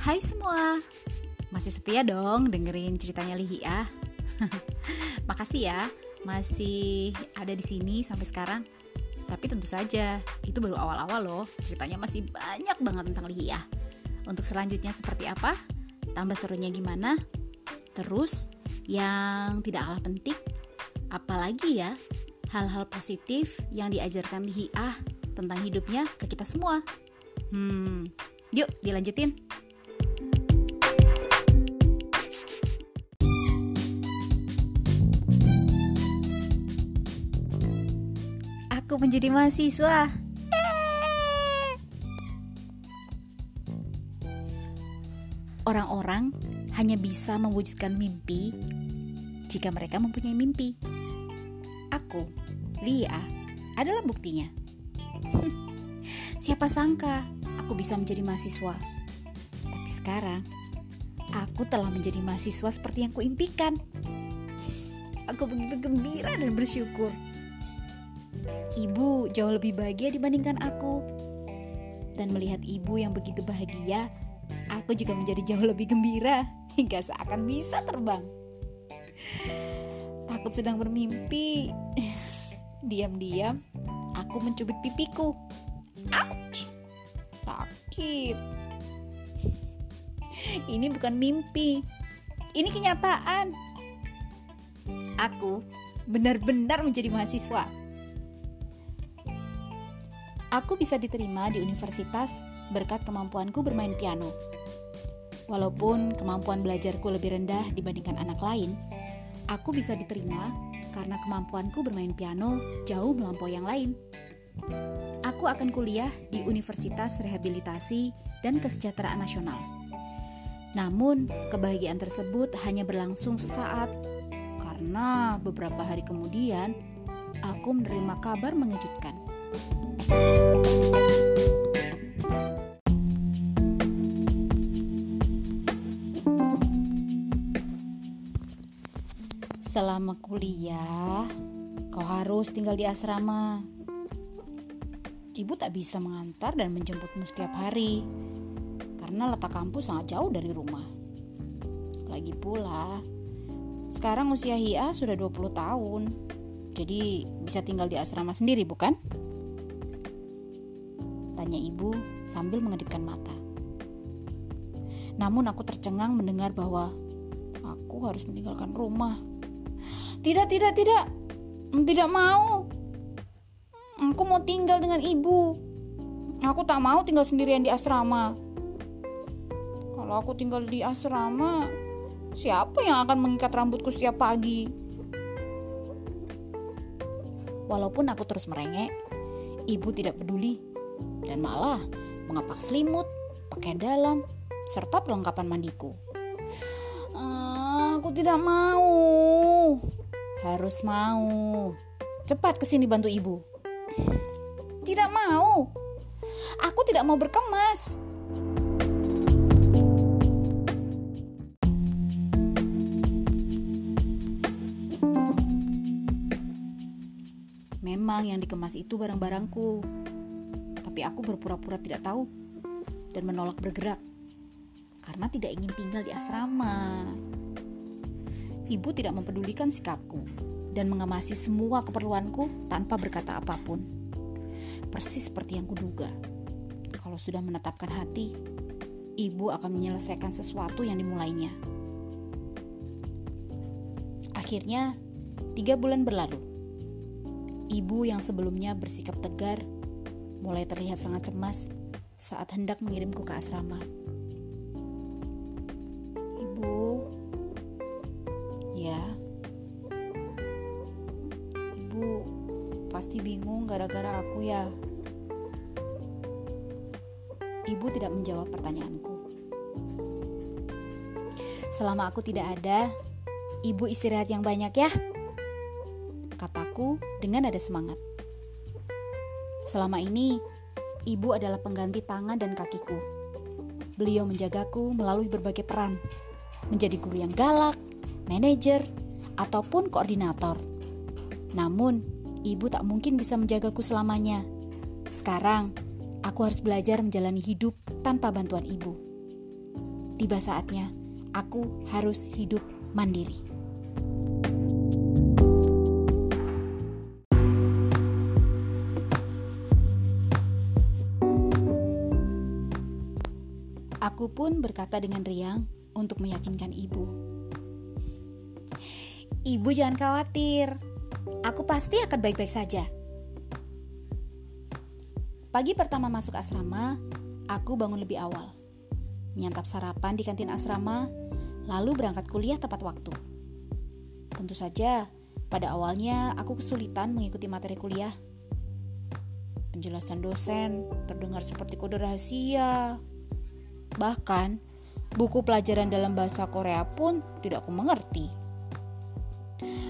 Hai semua, masih setia dong dengerin ceritanya Lihia? Makasih ya, masih ada di sini sampai sekarang. Tapi tentu saja, itu baru awal-awal loh. Ceritanya masih banyak banget tentang Lihia. Untuk selanjutnya seperti apa? Tambah serunya gimana? Terus, yang tidak kalah penting, apalagi ya hal-hal positif yang diajarkan Lihia tentang hidupnya ke kita semua. Hmm, yuk dilanjutin. Menjadi mahasiswa. Orang-orang hanya bisa mewujudkan mimpi jika mereka mempunyai mimpi. Aku, Lia, adalah buktinya. Siapa sangka aku bisa menjadi mahasiswa? Tapi sekarang, aku telah menjadi mahasiswa seperti yang kuimpikan. Aku begitu gembira dan bersyukur. Ibu jauh lebih bahagia dibandingkan aku. Dan melihat ibu yang begitu bahagia, aku juga menjadi jauh lebih gembira hingga seakan bisa terbang. Takut sedang bermimpi. Diam-diam, aku mencubit pipiku. Ouch! Sakit. Ini bukan mimpi. Ini kenyataan. Aku benar-benar menjadi mahasiswa. Aku bisa diterima di universitas berkat kemampuanku bermain piano. Walaupun kemampuan belajarku lebih rendah dibandingkan anak lain, aku bisa diterima karena kemampuanku bermain piano jauh melampaui yang lain. Aku akan kuliah di Universitas Rehabilitasi dan Kesejahteraan Nasional. Namun, kebahagiaan tersebut hanya berlangsung sesaat karena beberapa hari kemudian aku menerima kabar mengejutkan. Selama kuliah, kau harus tinggal di asrama. Ibu tak bisa mengantar dan menjemputmu setiap hari karena letak kampus sangat jauh dari rumah. Lagi pula, sekarang usia Hia sudah 20 tahun. Jadi bisa tinggal di asrama sendiri, bukan? Tanya ibu sambil mengedipkan mata. Namun aku tercengang mendengar bahwa aku harus meninggalkan rumah. Tidak, tidak, tidak. Tidak mau. Aku mau tinggal dengan ibu. Aku tak mau tinggal sendirian di asrama. Kalau aku tinggal di asrama, siapa yang akan mengikat rambutku setiap pagi? Walaupun aku terus merengek, ibu tidak peduli dan malah mengapak selimut, pakaian dalam, serta perlengkapan mandiku. Ah, aku tidak mau. Harus mau. Cepat ke sini bantu ibu. Tidak mau. Aku tidak mau berkemas. Memang yang dikemas itu barang-barangku. Tapi aku berpura-pura tidak tahu dan menolak bergerak karena tidak ingin tinggal di asrama. Ibu tidak mempedulikan sikapku dan mengemasi semua keperluanku tanpa berkata apa pun. Persis seperti yang kuduga. Kalau sudah menetapkan hati, ibu akan menyelesaikan sesuatu yang dimulainya. Akhirnya, tiga bulan berlalu. Ibu yang sebelumnya bersikap tegar mulai terlihat sangat cemas saat hendak mengirimku ke asrama. Ibu, ya, ibu pasti bingung gara-gara aku ya. Ibu tidak menjawab pertanyaanku. Selama aku tidak ada, ibu istirahat yang banyak ya kataku dengan ada semangat. Selama ini, ibu adalah pengganti tangan dan kakiku. Beliau menjagaku melalui berbagai peran, menjadi guru yang galak, manajer, ataupun koordinator. Namun, ibu tak mungkin bisa menjagaku selamanya. Sekarang, aku harus belajar menjalani hidup tanpa bantuan ibu. tiba saatnya aku harus hidup mandiri. Aku pun berkata dengan riang untuk meyakinkan ibu. Ibu jangan khawatir, aku pasti akan baik-baik saja. Pagi pertama masuk asrama, aku bangun lebih awal. Menyantap sarapan di kantin asrama, lalu berangkat kuliah tepat waktu. Tentu saja, pada awalnya aku kesulitan mengikuti materi kuliah. Penjelasan dosen terdengar seperti kode rahasia, Bahkan, buku pelajaran dalam bahasa Korea pun tidak aku mengerti.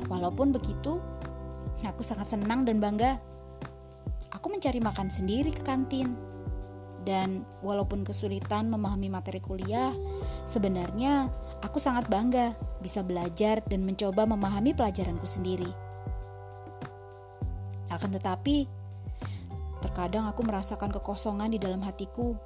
Walaupun begitu, aku sangat senang dan bangga. Aku mencari makan sendiri ke kantin. Dan walaupun kesulitan memahami materi kuliah, sebenarnya aku sangat bangga bisa belajar dan mencoba memahami pelajaranku sendiri. Akan tetapi, terkadang aku merasakan kekosongan di dalam hatiku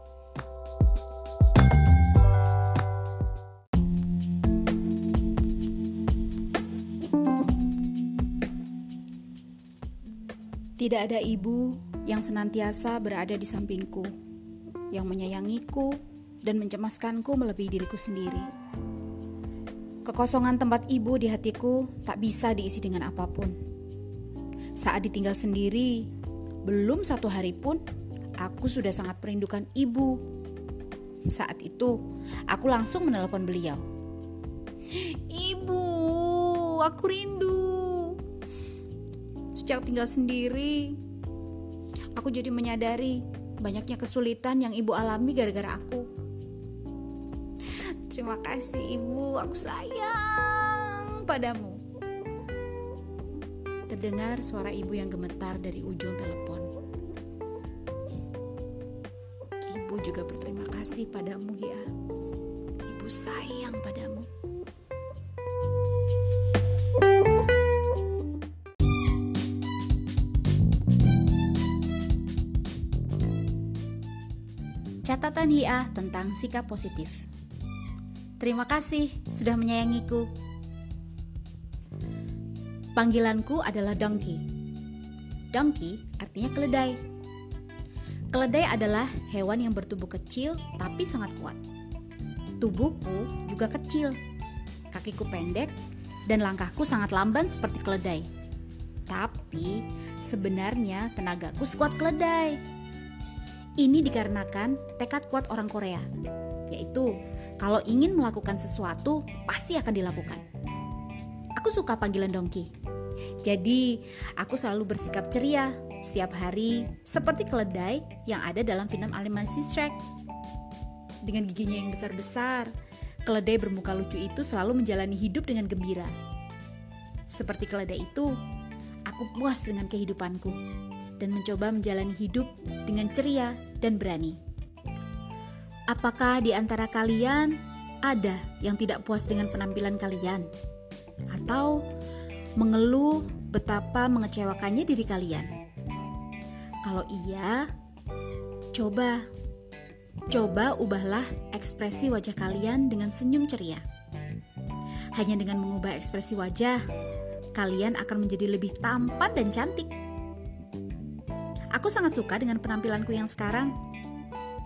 Tidak ada ibu yang senantiasa berada di sampingku, yang menyayangiku dan mencemaskanku melebihi diriku sendiri. Kekosongan tempat ibu di hatiku tak bisa diisi dengan apa pun. Saat ditinggal sendiri, belum satu hari pun, aku sudah sangat merindukan ibu. Saat itu, aku langsung menelpon beliau. Ibu, aku rindu. Sejak tinggal sendiri, aku jadi menyadari banyaknya kesulitan yang ibu alami gara-gara aku. Terima kasih ibu, aku sayang padamu. Terdengar suara ibu yang gemetar dari ujung telepon. Ibu juga berterima kasih padamu ya. Ibu sayang padamu. Catatan HIA tentang sikap positif. Terima kasih sudah menyayangiku. Panggilanku adalah Donkey. Donkey artinya keledai. Keledai adalah hewan yang bertubuh kecil tapi sangat kuat. Tubuhku juga kecil. Kakiku pendek dan langkahku sangat lamban seperti keledai. Tapi sebenarnya tenagaku sekuat keledai. Ini dikarenakan tekad kuat orang Korea, yaitu kalau ingin melakukan sesuatu pasti akan dilakukan. Aku suka panggilan Dongki. Jadi, aku selalu bersikap ceria setiap hari seperti keledai yang ada dalam film animasi Shrek. Dengan giginya yang besar-besar, keledai bermuka lucu itu selalu menjalani hidup dengan gembira. Seperti keledai itu, aku puas dengan kehidupanku dan mencoba menjalani hidup dengan ceria dan berani. Apakah di antara kalian ada yang tidak puas dengan penampilan kalian? Atau mengeluh betapa mengecewakannya diri kalian? Kalau iya, coba coba ubahlah ekspresi wajah kalian dengan senyum ceria. Hanya dengan mengubah ekspresi wajah, kalian akan menjadi lebih tampan dan cantik. Aku sangat suka dengan penampilanku yang sekarang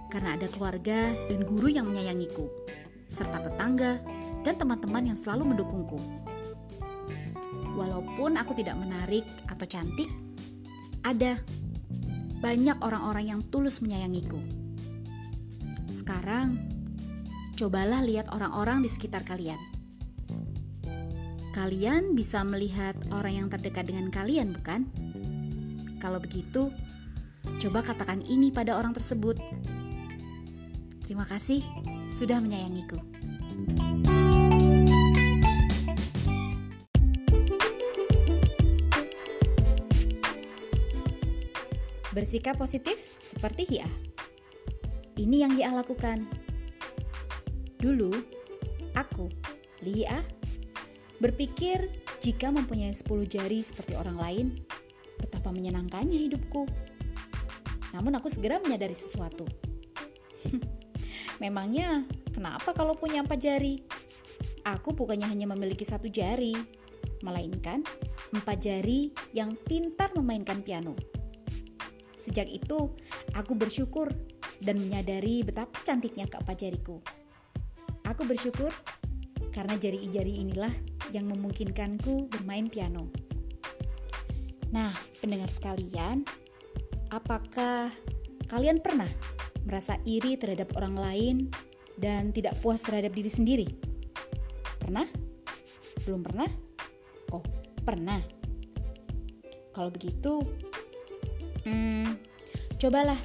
karena ada keluarga dan guru yang menyayangiku, serta tetangga dan teman-teman yang selalu mendukungku. Walaupun aku tidak menarik atau cantik, ada banyak orang-orang yang tulus menyayangiku. Sekarang, cobalah lihat orang-orang di sekitar kalian. Kalian bisa melihat orang yang terdekat dengan kalian, bukan? Kalau begitu, Coba katakan ini pada orang tersebut. Terima kasih sudah menyayangiku. Bersikap positif seperti Hia. Ini yang Hia lakukan. Dulu, aku, Hia, berpikir jika mempunyai 10 jari seperti orang lain, betapa menyenangkannya hidupku. Namun aku segera menyadari sesuatu. Memangnya kenapa kalau punya empat jari? Aku bukannya hanya memiliki satu jari, melainkan empat jari yang pintar memainkan piano. Sejak itu, aku bersyukur dan menyadari betapa cantiknya keempat jariku. Aku bersyukur karena jari-jari inilah yang memungkinkanku bermain piano. Nah, pendengar sekalian, apakah kalian pernah merasa iri terhadap orang lain dan tidak puas terhadap diri sendiri? Pernah? Belum pernah? Oh, pernah. Kalau begitu, hmm, cobalah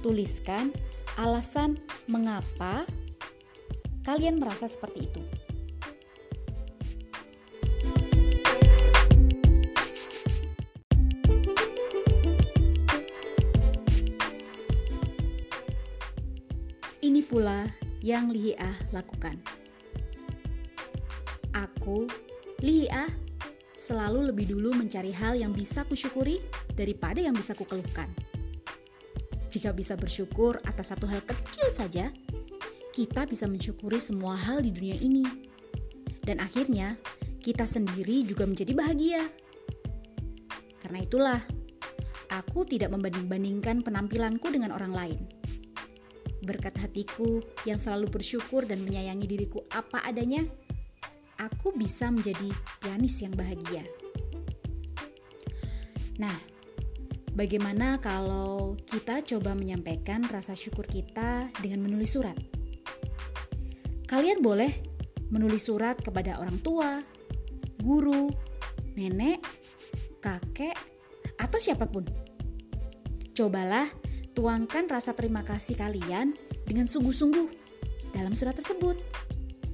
tuliskan alasan mengapa kalian merasa seperti itu. Ini pula yang Lihiah lakukan. Aku, Lihiah, selalu lebih dulu mencari hal yang bisa kusyukuri daripada yang bisa kukeluhkan. Jika bisa bersyukur atas satu hal kecil saja, kita bisa mensyukuri semua hal di dunia ini. Dan akhirnya, kita sendiri juga menjadi bahagia. Karena itulah, aku tidak membanding-bandingkan penampilanku dengan orang lain Berkat hatiku yang selalu bersyukur dan menyayangi diriku apa adanya, aku bisa menjadi pianis yang bahagia. Nah, bagaimana kalau kita coba menyampaikan rasa syukur kita dengan menulis surat? Kalian boleh menulis surat kepada orang tua, guru, nenek, kakek, atau siapa pun. Cobalah Tuangkan rasa terima kasih kalian dengan sungguh-sungguh dalam surat tersebut.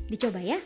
Dicoba ya.